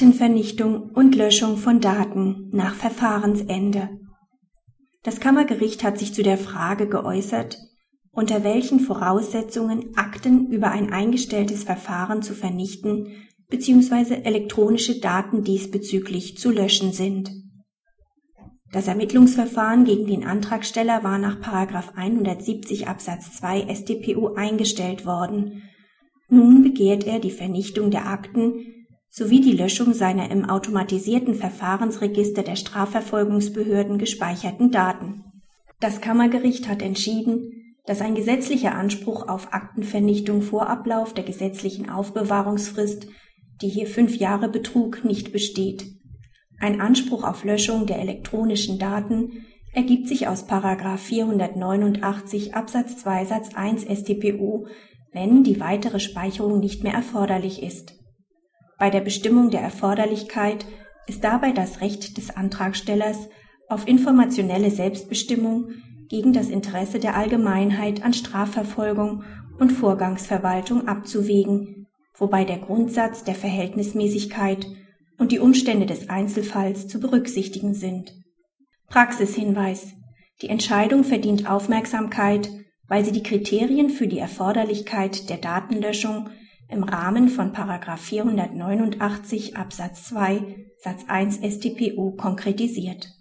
Aktenvernichtung und Löschung von Daten nach Verfahrensende. Das Kammergericht hat sich zu der Frage geäußert, unter welchen Voraussetzungen Akten über ein eingestelltes Verfahren zu vernichten bzw. elektronische Daten diesbezüglich zu löschen sind. Das Ermittlungsverfahren gegen den Antragsteller war nach 170 Absatz 2 StPO eingestellt worden. Nun begehrt er die Vernichtung der Akten sowie die Löschung seiner im automatisierten Verfahrensregister der Strafverfolgungsbehörden gespeicherten Daten. Das Kammergericht hat entschieden, dass ein gesetzlicher Anspruch auf Aktenvernichtung vor Ablauf der gesetzlichen Aufbewahrungsfrist, die hier fünf Jahre betrug, nicht besteht. Ein Anspruch auf Löschung der elektronischen Daten ergibt sich aus 489 Absatz 2 Satz 1 StPO, wenn die weitere Speicherung nicht mehr erforderlich ist. Bei der Bestimmung der Erforderlichkeit ist dabei das Recht des Antragstellers auf informationelle Selbstbestimmung gegen das Interesse der Allgemeinheit an Strafverfolgung und Vorgangsverwaltung abzuwägen, wobei der Grundsatz der Verhältnismäßigkeit und die Umstände des Einzelfalls zu berücksichtigen sind. Praxishinweis Die Entscheidung verdient Aufmerksamkeit, weil sie die Kriterien für die Erforderlichkeit der Datenlöschung im Rahmen von 489 Absatz 2 Satz 1 StPO konkretisiert